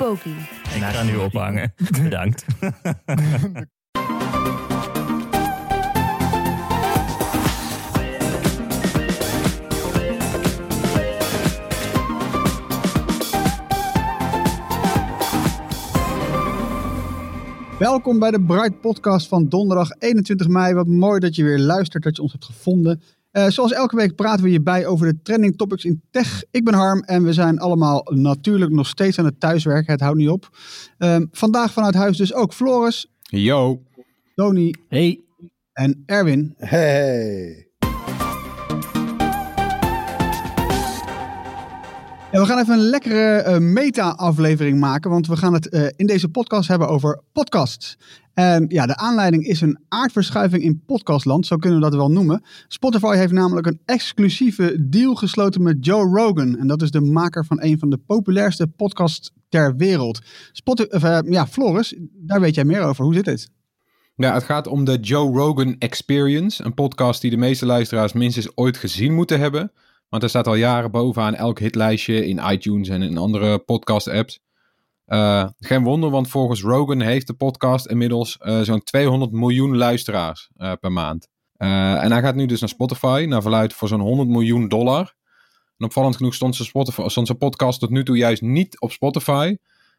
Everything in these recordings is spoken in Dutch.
Poki. Ik ga nu ophangen. Bedankt. Welkom bij de Bright Podcast van donderdag 21 mei. Wat mooi dat je weer luistert, dat je ons hebt gevonden. Eh, zoals elke week praten we hierbij over de trending topics in tech. Ik ben Harm en we zijn allemaal natuurlijk nog steeds aan het thuiswerken. Het houdt niet op. Ehm, vandaag vanuit huis dus ook Floris, Yo. Tony Hey. en Erwin. Hey. We gaan even een lekkere eh, meta-aflevering maken, want we gaan het eh, in deze podcast hebben over podcasts. En ja, de aanleiding is een aardverschuiving in podcastland, zo kunnen we dat wel noemen. Spotify heeft namelijk een exclusieve deal gesloten met Joe Rogan. En dat is de maker van een van de populairste podcasts ter wereld. Eh, ja, Floris, daar weet jij meer over. Hoe zit het? Ja, het gaat om de Joe Rogan Experience. Een podcast die de meeste luisteraars minstens ooit gezien moeten hebben. Want hij staat al jaren bovenaan elk hitlijstje in iTunes en in andere podcast-apps. Eh, geen wonder, want volgens Rogan heeft de podcast inmiddels eh, zo'n 200 miljoen luisteraars eh, per maand. En hij gaat nu dus naar Spotify, naar verluid voor zo'n 100 miljoen dollar. En opvallend genoeg stond zijn, podcast tot nu toe juist niet op Spotify,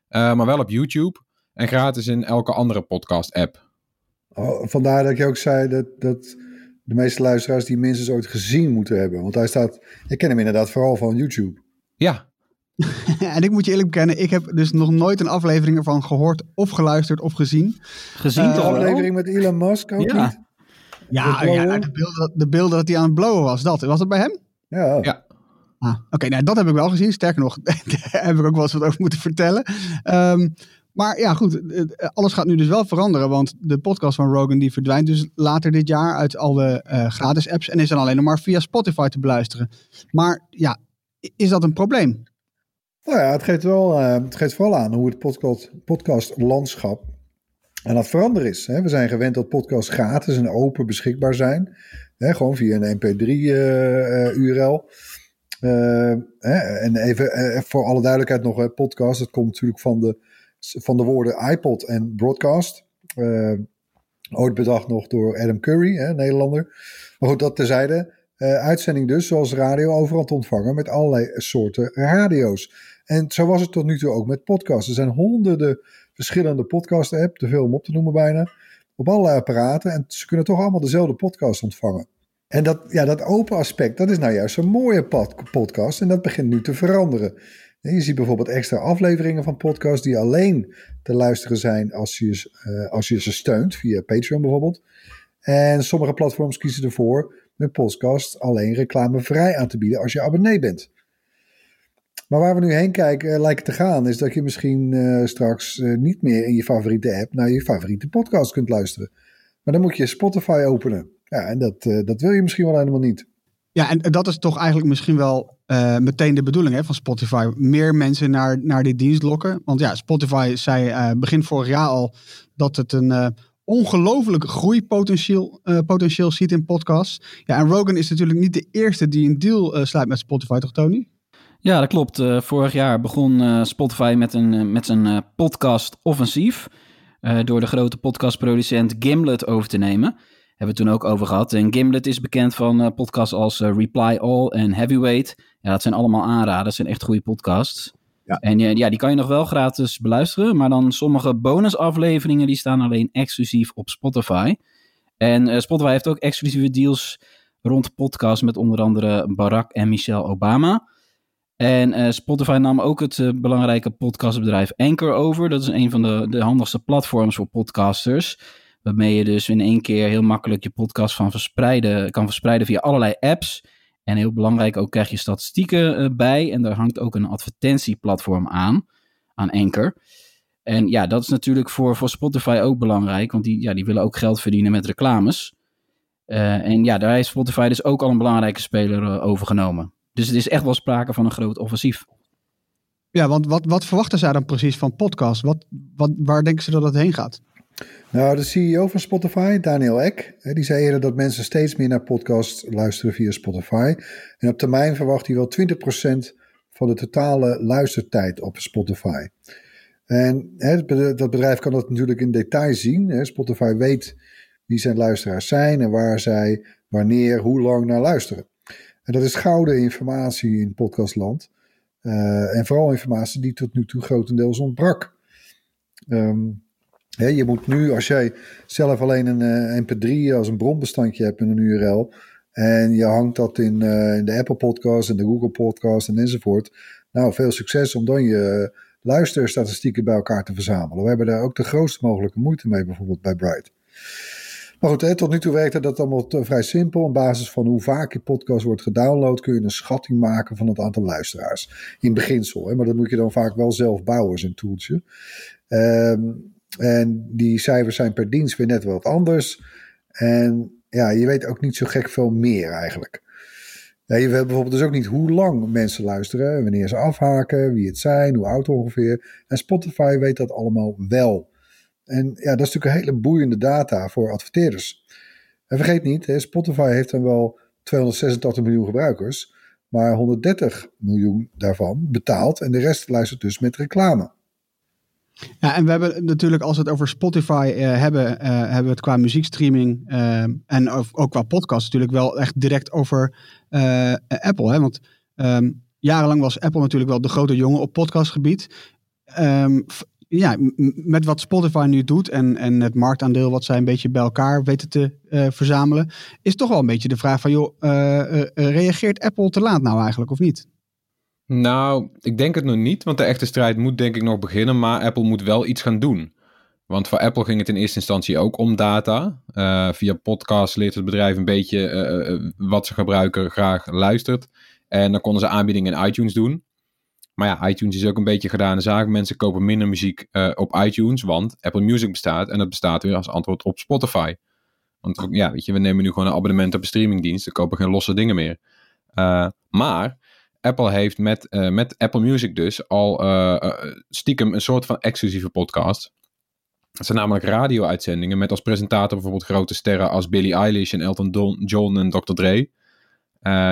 maar wel op YouTube. En gratis in elke andere podcast-app. Oh, vandaar dat ik ook zei dat, dat de meeste luisteraars die minstens ooit gezien moeten hebben. Want hij staat, ik ken hem inderdaad vooral van YouTube. Ja, en ik moet je eerlijk bekennen, ik heb dus nog nooit een aflevering ervan gehoord of geluisterd of gezien. Gezien Eh, De toch wel? aflevering met Elon Musk ook Ja. niet? Ja, De ja de, beelden, de beelden dat hij aan het blowen was, dat. Was dat bij hem? Ja. Ja. Ah, Oké, nou, dat heb ik wel gezien. Sterker nog, daar heb ik ook wel eens wat over moeten vertellen. Ehm, maar ja, goed. eh, Alles gaat nu dus wel veranderen. Want de podcast van Rogan die verdwijnt dus later dit jaar uit al de eh, gratis apps. En is dan alleen nog maar via Spotify te beluisteren. Maar ja, is dat een probleem? Nou ja, het geeft, wel, eh, het geeft vooral aan hoe het podcast, podcastlandschap aan het veranderen is. Hè. We zijn gewend dat podcasts gratis en open beschikbaar zijn. Hè, gewoon via een mp3-URL. Eh, en even eh, voor alle duidelijkheid nog, hè, podcast, dat komt natuurlijk van de, van de woorden iPod en broadcast. Eh, ooit bedacht nog door Adam Curry, hè, Nederlander. Maar goed, dat terzijde. Eh, uitzending dus, zoals radio, overal te ontvangen met allerlei soorten radio's. En zo was het tot nu toe ook met podcasts. Er zijn honderden verschillende podcast-apps, te veel om op te noemen bijna, op allerlei apparaten. En ze kunnen toch allemaal dezelfde podcast ontvangen. En dat, ja, dat open aspect, dat is nou juist een mooie pod- podcast. En dat begint nu te veranderen. Je ziet bijvoorbeeld extra afleveringen van podcasts die alleen te luisteren zijn als je, eh, als je ze steunt, via Patreon bijvoorbeeld. En sommige platforms kiezen ervoor met podcast alleen reclamevrij aan te bieden als je abonnee bent. Maar waar we nu heen kijken, eh, lijkt te gaan, is dat je misschien eh, straks niet meer in je favoriete app naar je favoriete podcast kunt luisteren. Maar dan moet je Spotify openen. Ja, en dat, dat wil je misschien wel helemaal niet. Ja, en dat is toch eigenlijk misschien wel eh, meteen de bedoeling hè, van Spotify. Meer mensen naar, naar die dienst lokken. Want ja, Spotify zei eh, begin vorig jaar al dat het een eh, ongelooflijk groeipotentieel potentieel ziet in podcasts. Ja, en Rogan is natuurlijk niet de eerste die een deal sluit met Spotify, toch Tony? Ja, dat klopt. Vorig jaar begon Spotify met, een, met zijn podcast-offensief. eh, door de grote podcastproducent Gimlet over te nemen. Hebben we toen ook over gehad. En Gimlet is bekend van eh, podcasts als eh, Reply All en Heavyweight. Ja, dat zijn allemaal aanraders. Dat zijn echt goede podcasts. Ja. En eh, ja, die kan je nog wel gratis beluisteren. Maar dan sommige bonusafleveringen die staan alleen exclusief op Spotify. En Spotify heeft ook exclusieve deals rond podcasts met onder andere Barack en Michelle Obama. En uh, Spotify nam ook het uh, belangrijke podcastbedrijf Anchor over. Dat is een van de, de handigste platforms voor podcasters. Waarmee je dus in één keer heel makkelijk je podcast van verspreiden, kan verspreiden via allerlei apps. En heel belangrijk ook krijg je statistieken uh, bij. En daar hangt ook een advertentieplatform aan, aan Anchor. En ja, dat is natuurlijk voor, voor Spotify ook belangrijk. Want die, ja, die willen ook geld verdienen met reclames. en ja, daar heeft Spotify dus ook al een belangrijke speler overgenomen. Dus het is echt wel sprake van een groot offensief. Ja, want wat, wat verwachten zij dan precies van podcast? Wat, wat, waar denken ze dat het heen gaat? Nou, de CEO van Spotify, Daniel Ek, die zei eerder dat mensen steeds meer naar podcasts luisteren via Spotify. En op termijn verwacht hij wel 20% van de totale luistertijd op Spotify. En hè, dat bedrijf kan dat natuurlijk in detail zien. Hè. Spotify weet wie zijn luisteraars zijn en waar zij wanneer, hoe lang naar luisteren. En dat is gouden informatie in podcastland. Uh, en vooral informatie die tot nu toe grotendeels ontbrak. Um, je moet nu, als jij zelf alleen een uh, mp3 als een bronbestandje hebt in een URL. En je hangt dat in, uh, in de Apple podcast en de Google podcast en enzovoort. Nou, veel succes om dan je luisterstatistieken bij elkaar te verzamelen. We hebben daar ook de grootste mogelijke moeite mee, bijvoorbeeld bij Bright. Maar goed, tot nu toe werkte dat allemaal vrij simpel. Op basis van hoe vaak je podcast wordt gedownload, kun je een schatting maken van het aantal luisteraars. In beginsel, hè, maar dat moet je dan vaak wel zelf bouwen, als een toeltje. Um, en die cijfers zijn per dienst weer net wat anders. En ja, je weet ook niet zo gek veel meer eigenlijk. Je weet bijvoorbeeld dus ook niet hoe lang mensen luisteren, wanneer ze afhaken, wie het zijn, hoe oud ongeveer. En Spotify weet dat allemaal wel. En ja, dat is natuurlijk een hele boeiende data voor adverteerders. En vergeet niet, Spotify heeft dan wel 286 miljoen gebruikers, maar 130 miljoen daarvan betaalt en de rest luistert dus met reclame. Ja, en we hebben natuurlijk, als we het over Spotify uh, hebben, uh, hebben we het qua muziekstreaming uh, en ook qua podcast natuurlijk wel echt direct over Apple. Hè? Want um, jarenlang was Apple natuurlijk wel de grote jongen op podcastgebied. Um, ja, met wat Spotify nu doet en, en het marktaandeel wat zij een beetje bij elkaar weten te verzamelen, is toch wel een beetje de vraag van, joh, reageert Apple te laat nou eigenlijk of niet? Nou, ik denk het nog niet, want de echte strijd moet denk ik nog beginnen, maar Apple moet wel iets gaan doen. Want voor Apple ging het in eerste instantie ook om data. via podcast leert het bedrijf een beetje wat zijn gebruiker graag luistert. En dan konden ze aanbiedingen in iTunes doen. Maar ja, iTunes is ook een beetje gedane zaak. Mensen kopen minder muziek op iTunes, want Apple Music bestaat. En dat bestaat weer als antwoord op Spotify. Want ja, weet je, we nemen nu gewoon een abonnement op een streamingdienst. We kopen geen losse dingen meer. Maar Apple heeft met, uh, met Apple Music dus al stiekem een soort van exclusieve podcast. Dat zijn namelijk radio-uitzendingen met als presentator bijvoorbeeld grote sterren als Billie Eilish en Elton John en Dr. Dre.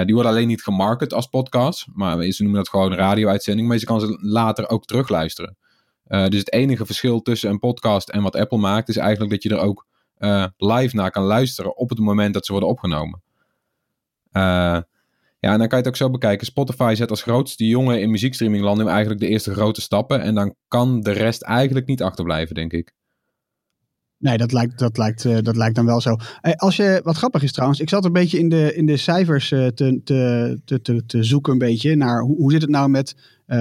Die worden alleen niet gemarket als podcast, maar ze noemen dat gewoon radio-uitzending, maar je kan ze later ook terugluisteren. Dus het enige verschil tussen een podcast en wat Apple maakt, is eigenlijk dat je er ook live naar kan luisteren op het moment dat ze worden opgenomen. Ja, en dan kan je het ook zo bekijken. Spotify zet als grootste jongen in muziekstreamingland nu eigenlijk de eerste grote stappen. En dan kan de rest eigenlijk niet achterblijven, denk ik. Nee, dat lijkt, dat, lijkt, uh, dat lijkt dan wel zo. Uh, als je, wat grappig is trouwens, ik zat een beetje in de, in de cijfers uh, te, te, te, te, zoeken, een beetje naar hoe, hoe zit het nou met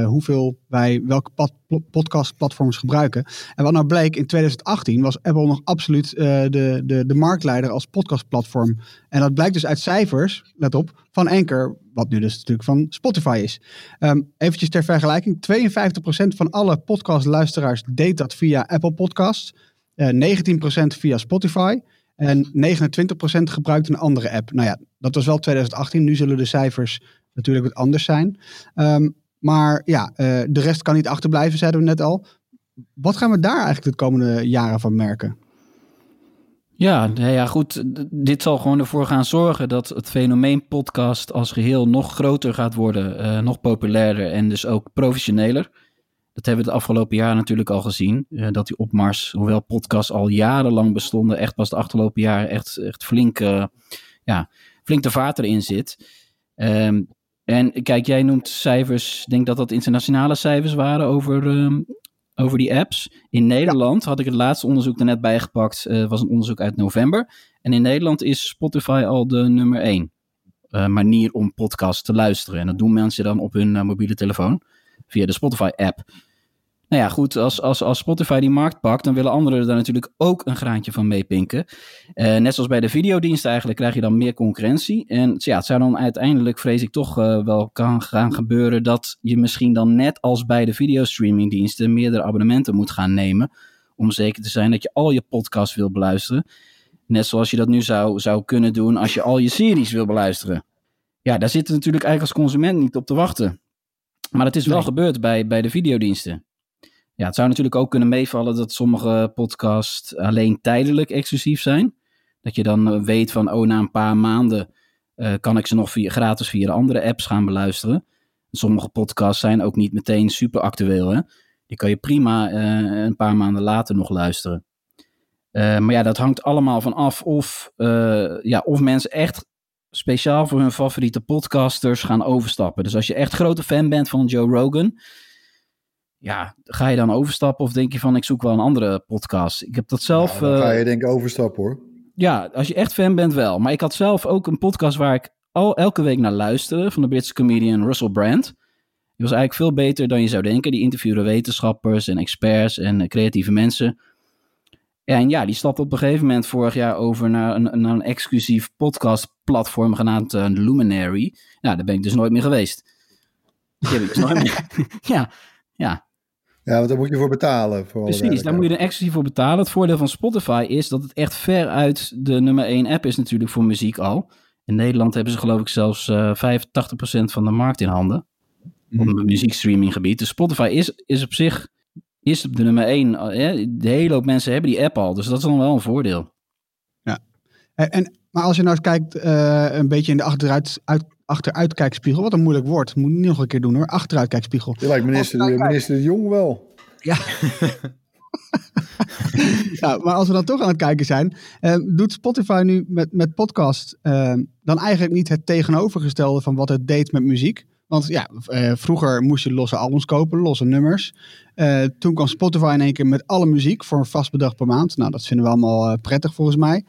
hoeveel wij welke pod, podcastplatforms gebruiken. En wat nou bleek, in 2018 was Apple nog absoluut de, de, de marktleider als podcastplatform. En dat blijkt dus uit cijfers, let op, van Anchor, wat nu dus natuurlijk van Spotify is. Um, eventjes ter vergelijking, 52% van alle podcastluisteraars deed dat via Apple Podcasts. Uh, 19% via Spotify. En 29% gebruikt een andere app. Nou ja, dat was wel 2018. Nu zullen de cijfers natuurlijk wat anders zijn. Um, maar ja, uh, de rest kan niet achterblijven, zeiden we net al. Wat gaan we daar eigenlijk de komende jaren van merken? Ja, nou ja, goed. Dit zal gewoon ervoor gaan zorgen dat het fenomeen podcast als geheel nog groter gaat worden, uh, nog populairder en dus ook professioneler. Dat hebben we het afgelopen jaar natuurlijk al gezien. Uh, dat die opmars, hoewel podcasts al jarenlang bestonden, echt pas de afgelopen jaren echt, echt flink, uh, ja, flink de vaart erin zit. Um, en kijk, jij noemt cijfers, ik denk dat dat internationale cijfers waren over, um, over die apps. In Nederland had ik het laatste onderzoek er net bijgepakt, uh, was een onderzoek uit november. En in Nederland is Spotify al de nummer één uh, manier om podcasts te luisteren. En dat doen mensen dan op hun uh, mobiele telefoon via de Spotify-app. Nou ja, goed, als, als, als Spotify die markt pakt, dan willen anderen daar natuurlijk ook een graantje van meepinken. Uh, net zoals bij de videodiensten eigenlijk, krijg je dan meer concurrentie. En ja, het zou dan uiteindelijk, vrees ik, toch uh, wel kan gaan gebeuren dat je misschien dan net als bij de videostreamingdiensten meerdere abonnementen moet gaan nemen. Om zeker te zijn dat je al je podcasts wil beluisteren. Net zoals je dat nu zou, zou kunnen doen als je al je series wil beluisteren. Ja, daar zit natuurlijk eigenlijk als consument niet op te wachten. Maar het is wel gebeurd bij, bij de videodiensten. Ja, het zou natuurlijk ook kunnen meevallen dat sommige podcasts alleen tijdelijk exclusief zijn. Dat je dan weet van, oh, na een paar maanden uh, kan ik ze nog gratis via de andere apps gaan beluisteren. Sommige podcasts zijn ook niet meteen super actueel. Hè? Die kan je prima uh, een paar maanden later nog luisteren. Maar ja, dat hangt allemaal van af of, ja, of mensen echt speciaal voor hun favoriete podcasters gaan overstappen. Dus als je echt grote fan bent van Joe Rogan, ja, ga je dan overstappen of denk je van ik zoek wel een andere podcast? Ik heb dat zelf. Ja, ga je denk ik overstappen hoor. Ja, als je echt fan bent wel. Maar ik had zelf ook een podcast waar ik al elke week naar luisterde van de Britse comedian Russell Brand. Die was eigenlijk veel beter dan je zou denken. Die interviewde wetenschappers en experts en creatieve mensen. En ja, die stapte op een gegeven moment vorig jaar over naar een, naar een exclusief podcastplatform genaamd uh, Luminary. Ja, daar ben ik dus nooit meer geweest. Die heb ik dus nooit meer. ja, ja. Ja, want daar moet je voor betalen. Voor Precies, daar moet je er exclusief voor betalen. Het voordeel van Spotify is dat het echt ver uit de nummer 1 app is natuurlijk voor muziek al. In Nederland hebben ze geloof ik zelfs uh, 85% van de markt in handen. Mm. Op het muziekstreaminggebied. Dus Spotify is, is op zich is de nummer 1. Hè? De hele hoop mensen hebben die app al. Dus dat is dan wel een voordeel. Ja. En, maar als je nou eens kijkt, uh, een beetje in de achteruit, uit, achteruitkijkspiegel. Wat een moeilijk woord. Moet niet nog een keer doen hoor. Achteruitkijkspiegel. Je lijkt minister, de, minister de Jong wel. Ja. ja, maar als we dan toch aan het kijken zijn, uh, doet Spotify nu met, met podcast uh, dan eigenlijk niet het tegenovergestelde van wat het deed met muziek? Want ja, uh, vroeger moest je losse albums kopen, losse nummers. toen kwam Spotify in één keer met alle muziek voor een vast bedrag per maand. Nou, dat vinden we allemaal prettig volgens mij.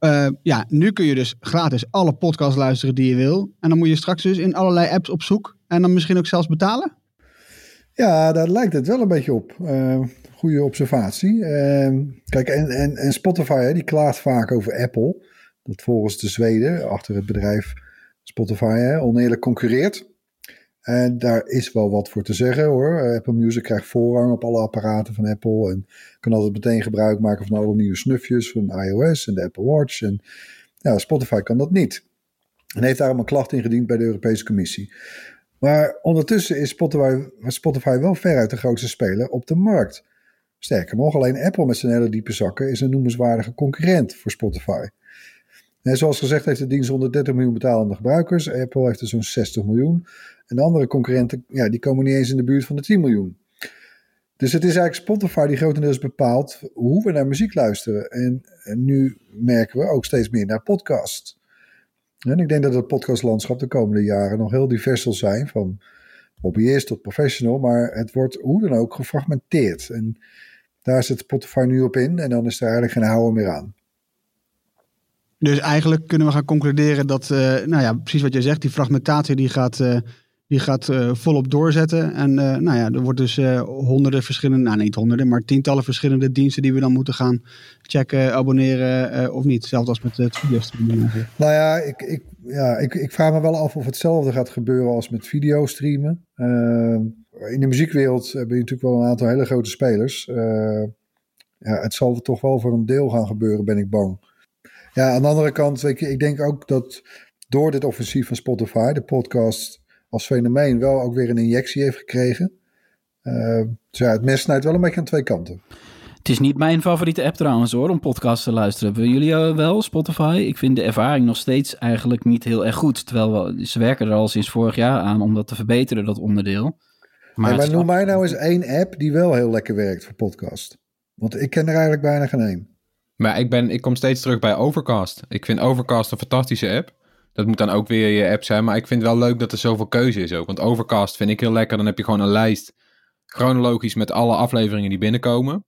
Uh, ja, nu kun je dus gratis alle podcasts luisteren die je wil. En dan moet je straks dus in allerlei apps op zoek. En dan misschien ook zelfs betalen? Ja, daar lijkt het wel een beetje op. Uh, goede observatie. Uh, kijk, en, en, en Spotify hè, die klaagt vaak over Apple. Dat volgens de Zweden achter het bedrijf Spotify hè, oneerlijk concurreert. En daar is wel wat voor te zeggen hoor. Apple Music krijgt voorrang op alle apparaten van Apple. En kan altijd meteen gebruik maken van alle nieuwe snufjes van iOS en de Apple Watch. En Spotify kan dat niet. En heeft daarom een klacht ingediend bij de Europese Commissie. Maar ondertussen is Spotify, Spotify wel veruit de grootste speler op de markt. Sterker nog, alleen Apple met zijn hele diepe zakken is een noemenswaardige concurrent voor Spotify. En zoals gezegd heeft de dienst 130 miljoen betalende gebruikers. Apple heeft er zo'n 60 miljoen. En de andere concurrenten, ja, die komen niet eens in de buurt van de 10 miljoen. Dus het is eigenlijk Spotify die grotendeels bepaalt hoe we naar muziek luisteren. En, nu merken we ook steeds meer naar podcasts. En ik denk dat het podcastlandschap de komende jaren nog heel divers zal zijn. Van hobbyist tot professional. Maar het wordt hoe dan ook gefragmenteerd. En daar zit Spotify nu op in. En dan is er eigenlijk geen houden meer aan. Dus eigenlijk kunnen we gaan concluderen dat, uh, nou ja, precies wat jij zegt, die fragmentatie die gaat, uh, die gaat uh, volop doorzetten. En nou ja, er wordt dus honderden verschillende, nou niet honderden, maar tientallen verschillende diensten die we dan moeten gaan checken, abonneren of niet. Zelfs als met het videostreamen. Nou ja, ik, ik, ja ik, ik vraag me wel af of hetzelfde gaat gebeuren als met videostreamen. in de muziekwereld heb je natuurlijk wel een aantal hele grote spelers. ja, het zal toch wel voor een deel gaan gebeuren, ben ik bang. Ja, aan de andere kant, ik, ik denk ook dat door dit offensief van Spotify, de podcast als fenomeen, wel ook weer een injectie heeft gekregen. Uh, dus ja, het mes snijdt wel een beetje aan twee kanten. Het is niet mijn favoriete app trouwens hoor, om podcasts te luisteren. Hebben jullie uh, wel, Spotify? Ik vind de ervaring nog steeds eigenlijk niet heel erg goed. Terwijl we, ze werken er al sinds vorig jaar aan om dat te verbeteren, dat onderdeel. Maar, maar noem mij nou eens één app die wel heel lekker werkt voor podcast. Want ik ken er eigenlijk bijna geen één. Maar ik, ben, ik kom steeds terug bij Overcast. Ik vind Overcast een fantastische app. Dat moet dan ook weer je app zijn. Maar ik vind het wel leuk dat er zoveel keuze is ook. Want Overcast vind ik heel lekker. Dan heb je gewoon een lijst chronologisch met alle afleveringen die binnenkomen.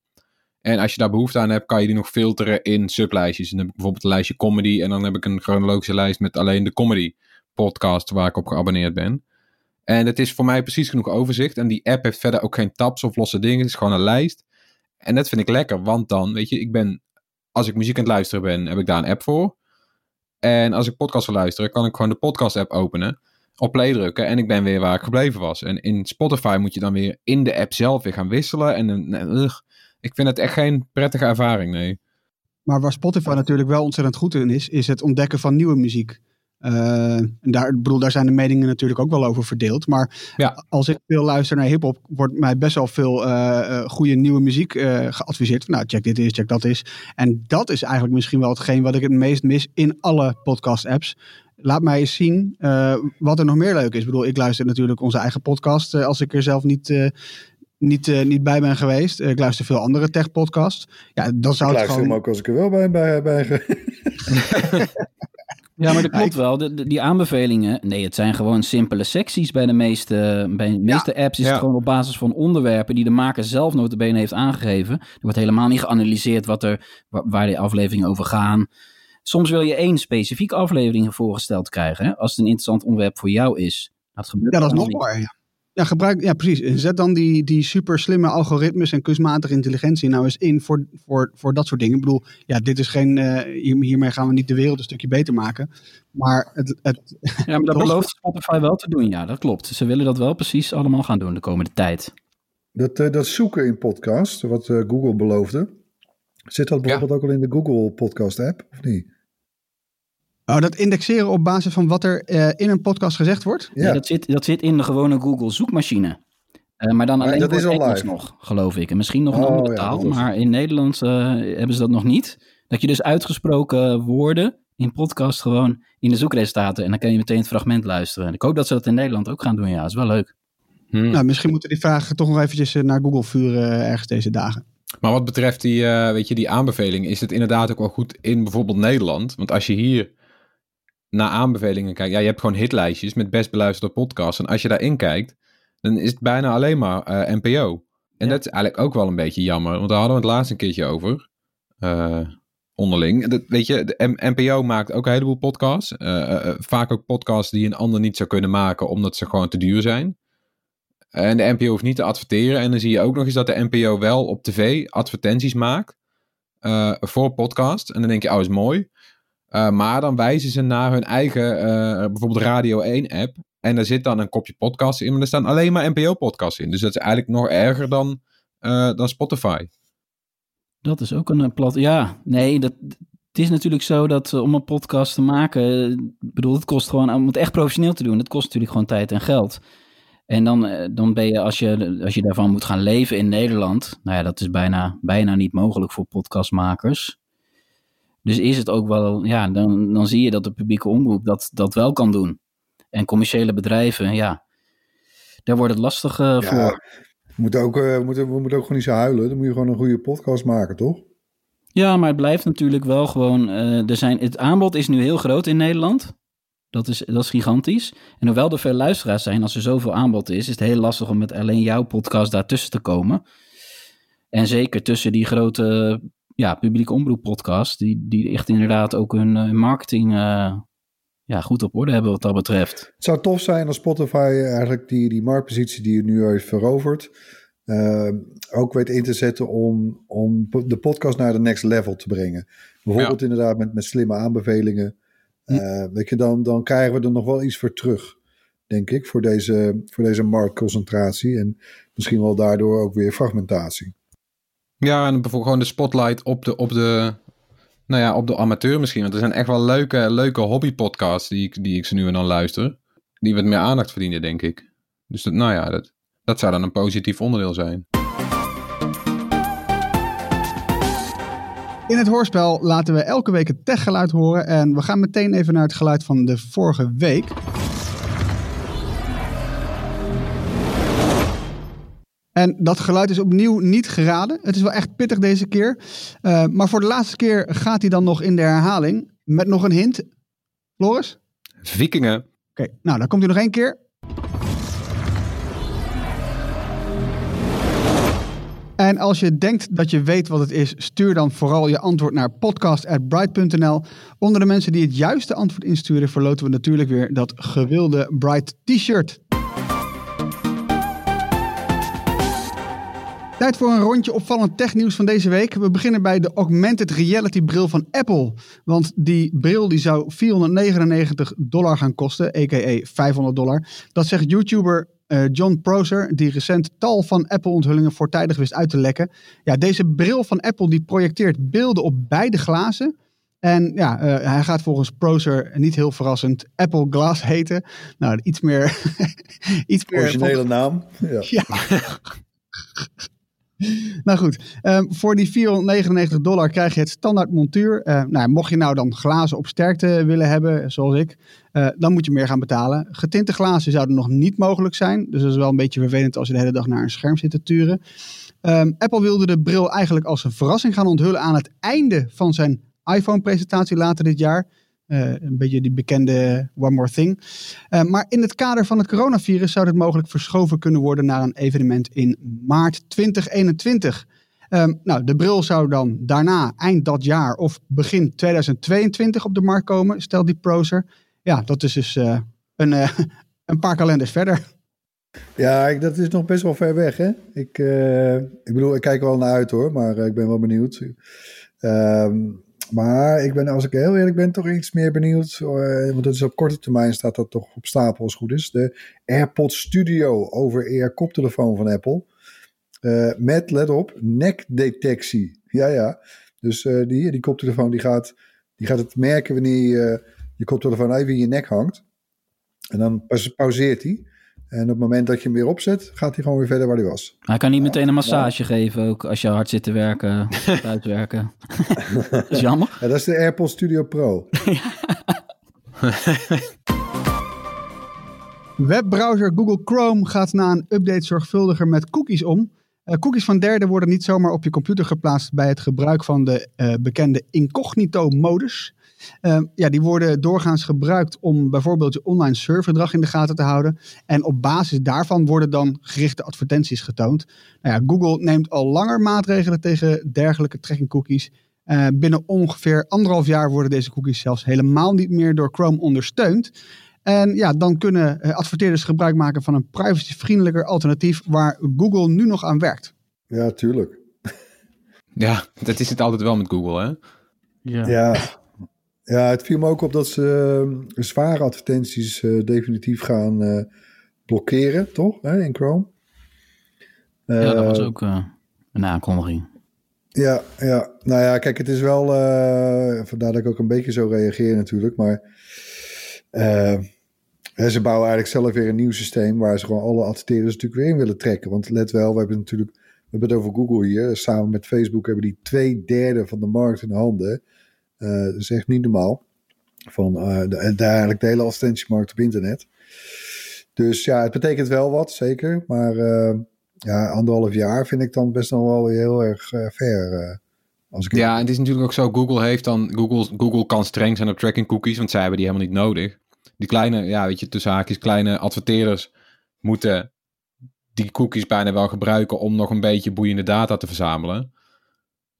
En als je daar behoefte aan hebt, kan je die nog filteren in sublijstjes. Dan heb ik bijvoorbeeld een lijstje comedy. En dan heb ik een chronologische lijst met alleen de comedy podcast waar ik op geabonneerd ben. En het is voor mij precies genoeg overzicht. En die app heeft verder ook geen tabs of losse dingen. Het is gewoon een lijst. En dat vind ik lekker, want dan, weet je, ik ben, als ik muziek aan het luisteren ben, heb ik daar een app voor. En als ik podcast wil luisteren, kan ik gewoon de podcast-app openen, op play drukken en ik ben weer waar ik gebleven was. En in Spotify moet je dan weer in de app zelf weer gaan wisselen. En uh, ik vind het echt geen prettige ervaring, nee. Maar waar Spotify natuurlijk wel ontzettend goed in is, is het ontdekken van nieuwe muziek. Uh, en daar, bedoel, daar zijn de meningen natuurlijk ook wel over verdeeld. Maar ja. als ik veel luister naar hip-hop, wordt mij best wel veel uh, goede nieuwe muziek uh, geadviseerd. Nou, check dit is, check dat is. En dat is eigenlijk misschien wel hetgeen wat ik het meest mis in alle podcast-apps. Laat mij eens zien wat er nog meer leuk is. Ik bedoel, ik luister natuurlijk onze eigen podcast als ik er zelf niet, niet, uh, niet bij ben geweest. ik luister veel andere tech-podcasts. Ja, dan zou ik het luister gewoon... hem ook als ik er wel bij, bij, bij Ja, maar dat klopt wel. De, de, die aanbevelingen, nee, het zijn gewoon simpele secties bij de meeste, bij de meeste apps. Is Ja. het gewoon op basis van onderwerpen die de maker zelf notabene heeft aangegeven. Er wordt helemaal niet geanalyseerd wat er, wa- waar die afleveringen over gaan. Soms wil je één specifieke aflevering voorgesteld krijgen. Hè? Als het een interessant onderwerp voor jou is. Dat gebeurt Ja, dat is nog waar. Ja. Gebruik, ja, precies. Zet dan die, die super slimme algoritmes en kunstmatige intelligentie nou eens in voor, voor, voor dat soort dingen. Ik bedoel, ja, dit is geen. eh, hier- hiermee gaan we niet de wereld een stukje beter maken. Maar het, het, Ja, maar dat belooft Spotify wel te doen. Ja, dat klopt. Ze willen dat wel precies allemaal gaan doen de komende tijd. Dat, eh, dat zoeken in podcast, wat eh, Google beloofde. Zit dat bijvoorbeeld ook al in de Google podcast app, of niet? Oh, dat indexeren op basis van wat er eh, in een podcast gezegd wordt. Ja. dat, zit, dat zit in de gewone Google zoekmachine. Eh, maar dan Maar alleen dat voor is Engels nog, geloof ik. En misschien nog een Oh, andere taal. dat maar in Nederland eh, hebben ze dat nog niet. Dat je dus uitgesproken woorden in podcast gewoon in de zoekresultaten. En dan kan je meteen het fragment luisteren. En ik hoop dat ze dat in Nederland ook gaan doen. Ja, is wel leuk. Hm. Nou, misschien moeten we die vragen toch nog eventjes naar Google vuren ergens deze dagen. Maar wat betreft die, eh, weet je, die aanbeveling, is het inderdaad ook wel goed in bijvoorbeeld Nederland. Want als je hier naar aanbevelingen kijkt, ja, je hebt gewoon hitlijstjes met best beluisterde podcasts. En als je daarin kijkt, dan is het bijna alleen maar eh, NPO. En dat is eigenlijk ook wel een beetje jammer, want daar hadden we het laatst een keertje over. eh, onderling. Dat, weet je, de M- NPO maakt ook een heleboel podcasts. Eh, vaak ook podcasts die een ander niet zou kunnen maken, omdat ze gewoon te duur zijn. En de NPO hoeft niet te adverteren. En dan zie je ook nog eens dat de NPO wel op tv advertenties maakt voor podcast. En dan denk je, oh, is mooi. Eh, maar dan wijzen ze naar hun eigen, eh, bijvoorbeeld Radio 1 app. En daar zit dan een kopje podcast in, maar er staan alleen maar NPO-podcasts in. Dus dat is eigenlijk nog erger dan, eh, dan Spotify. Dat is ook een plat. Ja, nee, dat, het is natuurlijk zo dat om een podcast te maken. bedoel, het kost gewoon. Om het echt professioneel te doen, dat kost natuurlijk gewoon tijd en geld. En dan, dan ben je als, je, als je daarvan moet gaan leven in Nederland. Nou ja, dat is bijna, bijna niet mogelijk voor podcastmakers. Dus is het ook wel. Ja, dan, dan zie je dat de publieke omroep dat, dat wel kan doen. En commerciële bedrijven, ja. Daar wordt het lastig eh, Ja, voor. we moeten, ook, eh, we, moeten, we moeten ook gewoon niet zo huilen. Dan moet je gewoon een goede podcast maken, toch? Ja, maar het blijft natuurlijk wel gewoon. eh, er zijn, het aanbod is nu heel groot in Nederland. Dat is, dat is gigantisch. En hoewel er veel luisteraars zijn, als er zoveel aanbod is, is het heel lastig om met alleen jouw podcast daartussen te komen. En zeker tussen die grote ja, publieke omroep podcasts, die, die echt inderdaad ook hun eh, marketing eh, ja, goed op orde hebben wat dat betreft. Het zou tof zijn als Spotify eigenlijk die, die marktpositie die het nu heeft veroverd, eh, ook weet in te zetten om, om de podcast naar de next level te brengen. Bijvoorbeeld inderdaad met, met slimme aanbevelingen. Eh, weet je, dan, dan krijgen we er nog wel iets voor terug, denk ik, voor deze, voor deze marktconcentratie. En misschien wel daardoor ook weer fragmentatie. Ja, en bijvoorbeeld gewoon de spotlight op de, op de, nou ja, op de amateur misschien. Want er zijn echt wel leuke, leuke hobbypodcasts die ik, die ik ze nu en dan luister. Die wat meer aandacht verdienen, denk ik. Dus dat, nou ja, dat, dat zou dan een positief onderdeel zijn. In het hoorspel laten we elke week het techgeluid horen. En we gaan meteen even naar het geluid van de vorige week. En dat geluid is opnieuw niet geraden. Het is wel echt pittig deze keer. Eh, maar voor de laatste keer gaat hij dan nog in de herhaling. Met nog een hint. Floris? Vikingen. Oké, nou dan komt hij nog één keer. En En als je denkt dat je weet wat het is, stuur dan vooral je antwoord naar podcast.bright.nl. Onder de mensen die het juiste antwoord insturen, verloten we natuurlijk weer dat gewilde Bright t-shirt. Tijd voor een rondje opvallend technieuws van deze week. We beginnen bij de augmented reality bril van Apple. Want die bril die zou 499 dollar gaan kosten, a.k.a. 500 dollar. Dat zegt YouTuber uh, John Prosser, die recent tal van Apple-onthullingen voortijdig wist uit te lekken. Ja, deze bril van Apple die projecteert beelden op beide glazen. En ja, uh, hij gaat volgens Prosser niet heel verrassend Apple Glass heten. Nou, iets meer... iets meer Originele naam. Ja. ja. Nou goed, um, voor die 499 dollar krijg je het standaard montuur. Uh, nou, mocht je nou dan glazen op sterkte willen hebben, zoals ik, uh, dan moet je meer gaan betalen. Getinte glazen zouden nog niet mogelijk zijn. Dus dat is wel een beetje vervelend als je de hele dag naar een scherm zit te turen. Um, Apple wilde de bril eigenlijk als een verrassing gaan onthullen aan het einde van zijn iPhone-presentatie later dit jaar. Uh, een beetje die bekende One More Thing. Uh, maar in het kader van het coronavirus zou dit mogelijk verschoven kunnen worden naar een evenement in maart 2021. Um, nou, de bril zou dan daarna eind dat jaar of begin 2022 op de markt komen, stelt die Prozer. Ja, dat is dus uh, een, een paar kalenders verder. Ja, dat is nog best wel ver weg, hè? Ik, ik bedoel, ik kijk er wel naar uit hoor, maar ik ben wel benieuwd. Um, maar ik ben, als ik heel eerlijk ben, toch iets meer benieuwd. Uh, want dat is op korte termijn staat dat toch op stapel als goed is. De AirPods Studio over-ear koptelefoon van Apple. Uh, met, let op, nekdetectie. Ja, ja. Dus uh, die, die koptelefoon die gaat, die gaat het merken wanneer je je koptelefoon even in je nek hangt. En dan pauzeert hij. En op het moment dat je hem weer opzet, gaat hij gewoon weer verder waar hij was. Hij kan niet meteen een massage ja. geven, ook als je hard zit te werken, uitwerken. dat is jammer. Ja, dat is de AirPods Studio Pro. Webbrowser Google Chrome gaat na een update zorgvuldiger met cookies om. Uh, cookies van derden worden niet zomaar op je computer geplaatst bij het gebruik van de uh, bekende incognito-modus. Uh, ja, die worden doorgaans gebruikt om bijvoorbeeld je online surfgedrag in de gaten te houden. En op basis daarvan worden dan gerichte advertenties getoond. Nou ja, Google neemt al langer maatregelen tegen dergelijke tracking cookies. Uh, binnen ongeveer anderhalf jaar worden deze cookies zelfs helemaal niet meer door Chrome ondersteund. En ja, dan kunnen adverteerders gebruik maken van een privacyvriendelijker alternatief waar Google nu nog aan werkt. Ja, tuurlijk. Ja, dat is het altijd wel met Google, hè? Ja. ja. Ja, het viel me ook op dat ze uh, zware advertenties uh, definitief gaan uh, blokkeren, toch? Hè, in Chrome. ja, dat was ook een aankondiging. Ja, ja, nou ja, kijk, het is wel. vandaar dat ik ook een beetje zo reageer, natuurlijk. Maar ze bouwen eigenlijk zelf weer een nieuw systeem waar ze gewoon alle adverteerders natuurlijk weer in willen trekken. Want let wel, we hebben natuurlijk. We hebben het over Google hier. Samen met Facebook hebben die twee derde van de markt in handen. Uh, dat is echt niet normaal. Van uh, de, de, eigenlijk de hele advertentiemarkt op internet. Dus ja, het betekent wel wat, zeker. Maar uh, ja, anderhalf jaar vind ik dan best nog wel weer heel erg ver. als ik ja, en het is natuurlijk ook zo, Google heeft dan, Google, Google kan streng zijn op tracking cookies, want zij hebben die helemaal niet nodig. Die kleine, ja, weet je, tussen haakjes, kleine adverteerders moeten die cookies bijna wel gebruiken om nog een beetje boeiende data te verzamelen.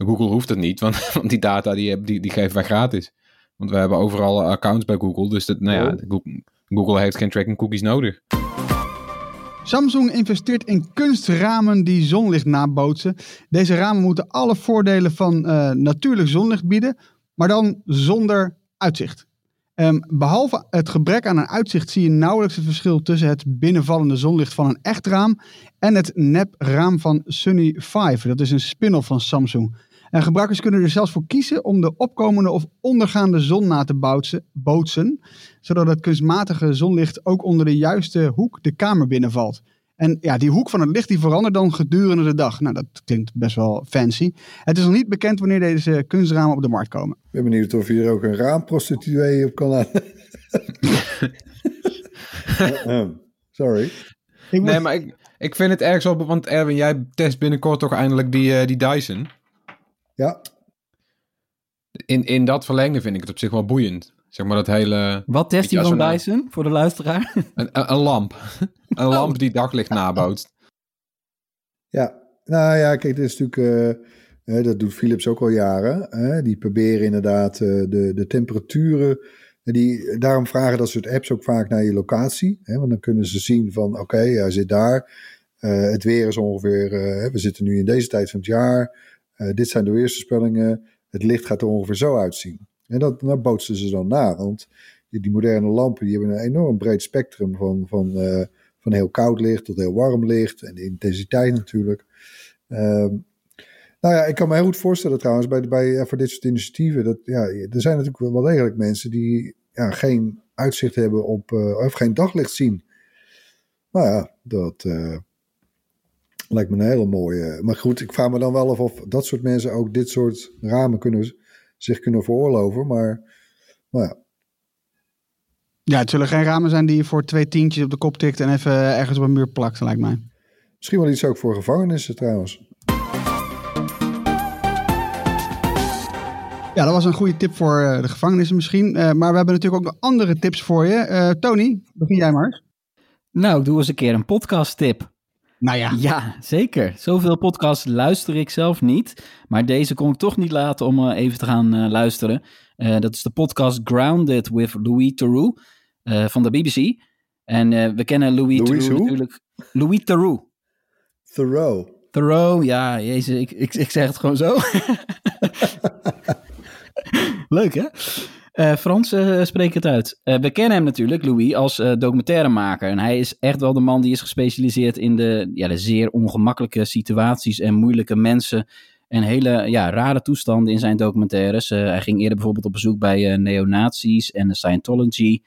Google hoeft het niet, want, want die data die, die, die geven wij gratis. Want we hebben overal accounts bij Google. Dus dat, nou ja, Google, Google heeft geen tracking cookies nodig. Samsung investeert in kunstramen die zonlicht nabootsen. Deze ramen moeten alle voordelen van uh, natuurlijk zonlicht bieden, maar dan zonder uitzicht. Um, behalve het gebrek aan een uitzicht zie je nauwelijks het verschil tussen het binnenvallende zonlicht van een echt raam en het nep raam van Sunny 5. Dat is een spin-off van Samsung. En gebruikers kunnen er zelfs voor kiezen om de opkomende of ondergaande zon na te bootsen, bootsen, zodat het kunstmatige zonlicht ook onder de juiste hoek de kamer binnenvalt. En ja, die hoek van het licht die verandert dan gedurende de dag. Nou, dat klinkt best wel fancy. Het is nog niet bekend wanneer deze kunstramen op de markt komen. Ik ben benieuwd of je er ook een raamprostituee op kan Sorry. nee, maar ik, ik vind het erg zo, want Erwin, jij test binnenkort toch eindelijk die, uh, die Dyson? Ja. In, in dat verlengde vind ik het op zich wel boeiend. Zeg maar dat hele... Wat test je van Dyson, voor de luisteraar? Een, een, een lamp. een lamp die daglicht nabootst. Ja, nou ja, kijk, dit is natuurlijk, eh, eh, dat doet Philips ook al jaren. Hè? Die proberen inderdaad eh, de, de temperaturen. En die, daarom vragen dat soort apps ook vaak naar je locatie. Hè? Want dan kunnen ze zien van, oké, hij zit daar. Eh, het weer is ongeveer, eh, we zitten nu in deze tijd van het jaar. Eh, dit zijn de weersvoorspellingen. Het licht gaat er ongeveer zo uitzien. En dat, dat bootsen ze dan na. Want die, moderne lampen die hebben een enorm breed spectrum van, van, eh, van heel koud licht tot heel warm licht. En de intensiteit natuurlijk. Ehm, nou ja, ik kan me heel goed voorstellen trouwens bij, bij, voor dit soort initiatieven. Dat, ja, er zijn natuurlijk wel degelijk mensen die ja, geen uitzicht hebben op, eh, of geen daglicht zien. Nou ja, dat lijkt me een hele mooie. Maar goed, ik vraag me dan wel af of dat soort mensen ook dit soort ramen kunnen, zich kunnen veroorloven. Maar nou ja, Ja, het zullen geen ramen zijn die je voor twee tientjes op de kop tikt en even ergens op een muur plakt, lijkt mij. misschien wel iets ook voor gevangenissen trouwens. Ja, dat was een goede tip voor eh, de gevangenissen misschien. Eh, maar we hebben natuurlijk ook nog andere tips voor je. Eh, Tony, begin jij maar eens. Nou, ik doe eens een keer een podcast tip. Nou ja, Ja, zeker. Zoveel podcasts luister ik zelf niet. Maar deze kon ik toch niet laten om eh, even te gaan eh, luisteren. Eh, dat is de podcast Grounded with Louis Theroux van de BBC. En we kennen Louis, Louis Theroux natuurlijk. Louis Theroux. Thoreau. Theroux, ja, jezus, ik, ik, ik zeg het gewoon zo. Leuk, hè? Eh, Frans eh, spreekt het uit. Eh, we kennen hem natuurlijk, Louis, als documentairemaker. En hij is echt wel de man die is gespecialiseerd in de, ja, de zeer ongemakkelijke situaties en moeilijke mensen. En hele ja, rare toestanden in zijn documentaires. Hij ging eerder bijvoorbeeld op bezoek bij neonazies en de Scientology.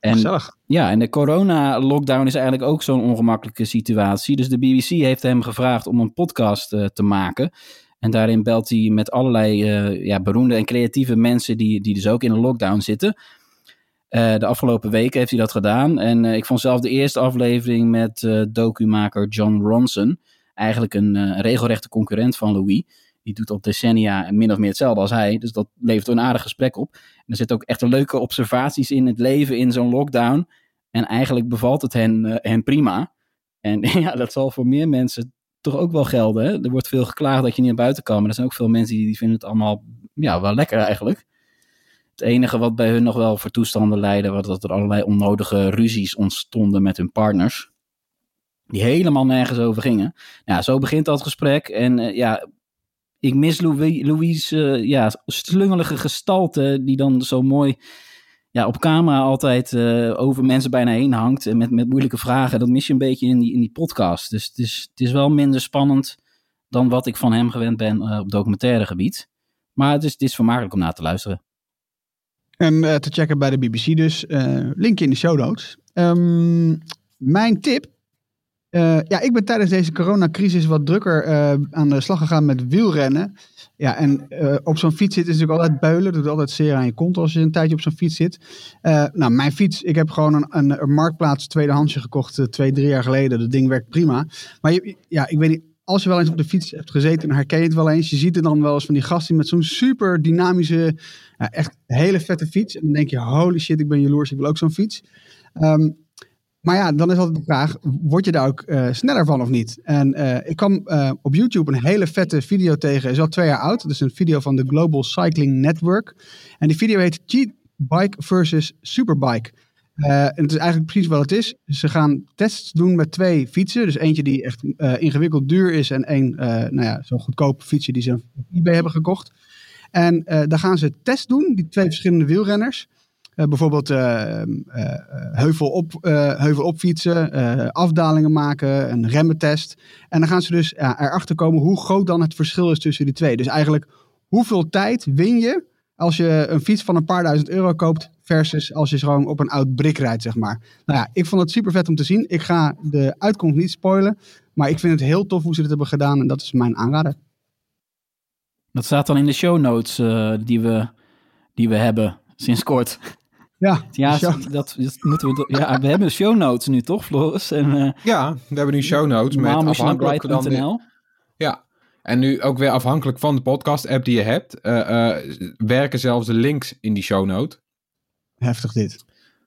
En gezellig. ja, en de corona-lockdown is eigenlijk ook zo'n ongemakkelijke situatie. Dus de BBC heeft hem gevraagd om een podcast te maken. En daarin belt hij met allerlei eh, ja, beroemde en creatieve mensen die, die dus ook in een lockdown zitten. Eh, de afgelopen weken heeft hij dat gedaan. En eh, ik vond zelf de eerste aflevering met eh documaker John Ronson. Eigenlijk een regelrechte concurrent van Louis. Die doet al decennia min of meer hetzelfde als hij. Dus dat levert een aardig gesprek op. En er zitten ook echt leuke observaties in het leven in zo'n lockdown. En eigenlijk bevalt het hen, hen prima. En ja, dat zal voor meer mensen toch ook wel gelden. Hè? Er wordt veel geklaagd dat je niet naar buiten kan. Maar er zijn ook veel mensen die, vinden het allemaal ja, wel lekker eigenlijk. Het enige wat bij hun nog wel voor toestanden leidde... was dat er allerlei onnodige ruzies ontstonden met hun partners. Die helemaal nergens over gingen. Ja, zo begint dat gesprek. En eh, ja, ik mis Louis eh, ja, slungelige gestalte... die dan zo mooi ja, op camera altijd eh, over mensen bijna heen hangt. En met, met moeilijke vragen. Dat mis je een beetje in die, in die podcast. Dus het is, het is wel minder spannend dan wat ik van hem gewend ben eh, op documentaire gebied. Maar het is, het is vermakelijk om naar te luisteren. En eh, te checken bij de BBC dus. linkje in de show notes. Ehm, mijn tip. ja, ik ben tijdens deze coronacrisis wat drukker aan de slag gegaan met wielrennen. Ja, en eh, op zo'n fiets zitten is natuurlijk altijd. Dat doet altijd zeer aan je kont als je een tijdje op zo'n fiets zit. Eh, nou, mijn fiets. Ik heb gewoon een, een, een marktplaats tweedehandsje gekocht eh, twee, drie jaar geleden. Dat ding werkt prima. Maar je, ja, ik weet niet. Als je wel eens op de fiets hebt gezeten, dan herken je het wel eens. Je ziet er dan wel eens van die gasten met zo'n super dynamische, echt hele vette fiets. En dan denk je, holy shit, ik ben jaloers, ik wil ook zo'n fiets. Ehm, maar ja, dan is altijd de vraag, word je daar ook eh, sneller van of niet? En eh, ik kwam eh, op YouTube een hele vette video tegen, is al twee jaar oud. Is een video van de Global Cycling Network. En die video heet Cheat Bike versus Superbike. En het is eigenlijk precies wat het is. Ze gaan tests doen met twee fietsen. Dus eentje die echt ingewikkeld duur is en één, nou ja, zo'n goedkoop fietsje die ze op eBay hebben gekocht. En daar gaan ze test doen, die twee verschillende wielrenners. Eh, bijvoorbeeld eh, eh, heuvel, op, heuvel opfietsen, afdalingen maken, een remmentest. En dan gaan ze dus erachter komen hoe groot dan het verschil is tussen die twee. Dus eigenlijk hoeveel tijd win je als je een fiets van een paar duizend euro koopt versus als je gewoon op een oud brik rijdt, zeg maar. Nou ja, ik vond het super vet om te zien. Ik ga de uitkomst niet spoilen, maar ik vind het heel tof hoe ze dit hebben gedaan en dat is mijn aanrader. Dat staat dan in de show notes die, we, die we hebben sinds kort. Ja, Ja, show- dat, dat moeten we. Ja, we hebben show notes nu toch, Floris? En uh, Ja, we hebben nu show notes met naar afhankelijk dan bright.nl. Ja, en nu ook weer afhankelijk van de podcast-app die je hebt, eh, eh, werken zelfs de links in die show note. heftig dit.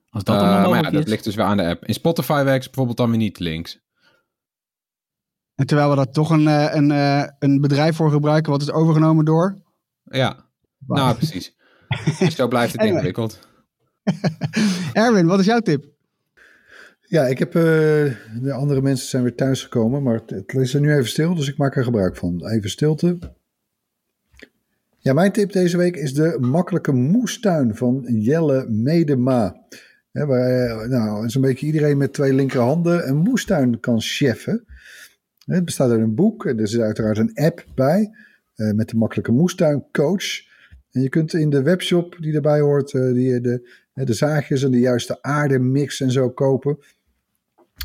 Als dat Eh, allemaal maar ja, dat is. ligt dus weer aan de app. In Spotify werkt ze bijvoorbeeld dan weer niet links. En terwijl we daar toch een, eh, een, eh, een bedrijf voor gebruiken wat is overgenomen door... Ja, nou precies. Dus zo blijft het Anyway. ingewikkeld. Erwin, wat is jouw tip? Ja, ik heb, eh, de andere mensen zijn weer thuisgekomen, maar het, het is er nu even stil, dus ik maak er gebruik van. Even stilte. Ja, mijn tip deze week is de makkelijke moestuin van Jelle Medema. Waar eh, nou, zo'n beetje iedereen met twee linkerhanden een moestuin kan cheffen. Het bestaat uit een boek en er zit uiteraard een app bij eh, met de makkelijke moestuin coach. En je kunt in de webshop die erbij hoort, die, de, de zaagjes en de juiste aardemix en zo kopen.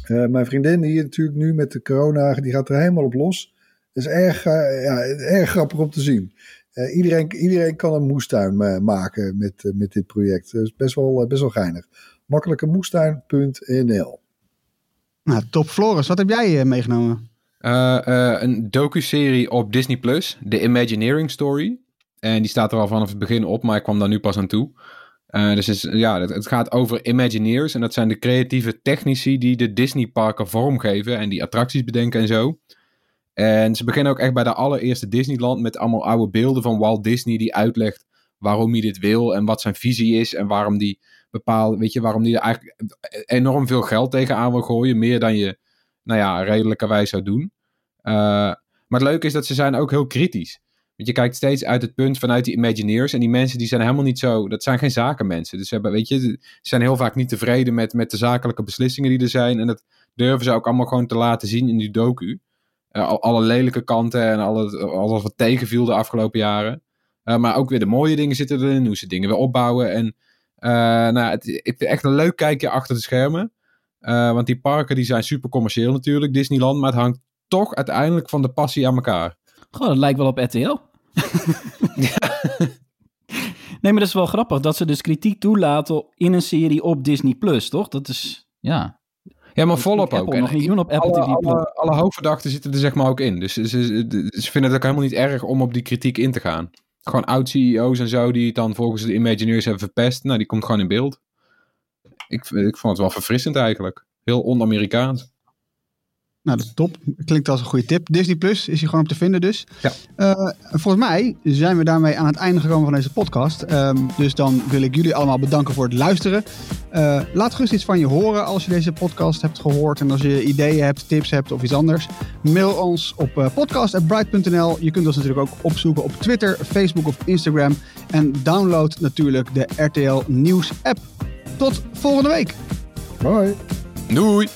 Eh, mijn vriendin hier natuurlijk nu met de corona, die gaat er helemaal op los. Dat is erg, eh, ja, erg grappig om te zien. Eh, iedereen, iedereen kan een moestuin maken met, met dit project. Dat is best wel, best wel geinig. Makkelijkemoestuin.nl Nou, top Floris, wat heb jij meegenomen? Eh, eh, een docu-serie op Disney Plus, The Imagineering Story. En die staat er al vanaf het begin op, maar ik kwam daar nu pas aan toe. Eh, dus is- ja, het, gaat over Imagineers. En dat zijn de creatieve technici die de Disney-parken vormgeven en die attracties bedenken en zo. En ze beginnen ook echt bij de allereerste Disneyland met allemaal oude beelden van Walt Disney die uitlegt waarom hij dit wil en wat zijn visie is en waarom die bepaalt, weet je, waarom die er eigenlijk enorm veel geld tegenaan wil gooien, meer dan je, nou ja, redelijkerwijs zou doen. Uh, maar het leuke is dat ze zijn ook heel kritisch. Want je kijkt steeds uit het punt vanuit die Imagineers. En die mensen die zijn helemaal niet zo. Dat zijn geen zakenmensen. Dus ze weet je, ze zijn heel vaak niet tevreden met, met de zakelijke beslissingen die er zijn. En dat durven ze ook allemaal gewoon te laten zien in die docu. Uh, alle lelijke kanten en alle, alles wat tegenviel de afgelopen jaren. Uh, maar ook weer de mooie dingen zitten erin. Hoe ze dingen weer opbouwen. En uh, nou, het, ik vind echt een leuk kijkje achter de schermen. Want die parken die zijn super commercieel natuurlijk, Disneyland. Maar het hangt toch uiteindelijk van de passie aan elkaar. Goh, dat lijkt wel op RTL. nee, maar dat is wel grappig dat ze dus kritiek toelaten in een serie op Disney Plus, toch? Dat is, ja. Ja, maar volop ook. Apple nog niet doen op Apple alle, TV Plus. Alle, alle hoofdverdachten zitten er zeg maar ook in. Dus ze, ze, ze vinden het ook helemaal niet erg om op die kritiek in te gaan. Gewoon oud-CEO's en zo die het dan volgens de Imagineers hebben verpest. Nou, die komt gewoon in beeld. Ik, ik vond het wel verfrissend eigenlijk. Heel on-Amerikaans. Nou, dat is top. Klinkt als een goede tip. Disney Plus is hier gewoon op te vinden dus. Ja. Uh, volgens mij zijn we daarmee aan het einde gekomen van deze podcast. Um, dus dan wil ik jullie allemaal bedanken voor het luisteren. Uh, laat gerust iets van je horen als je deze podcast hebt gehoord. En als je ideeën hebt, tips hebt of iets anders. Mail ons op uh, podcast.bright.nl. Je kunt ons natuurlijk ook opzoeken op Twitter, Facebook of Instagram. En download natuurlijk de RTL Nieuws app. Tot volgende week. Hoi. Doei.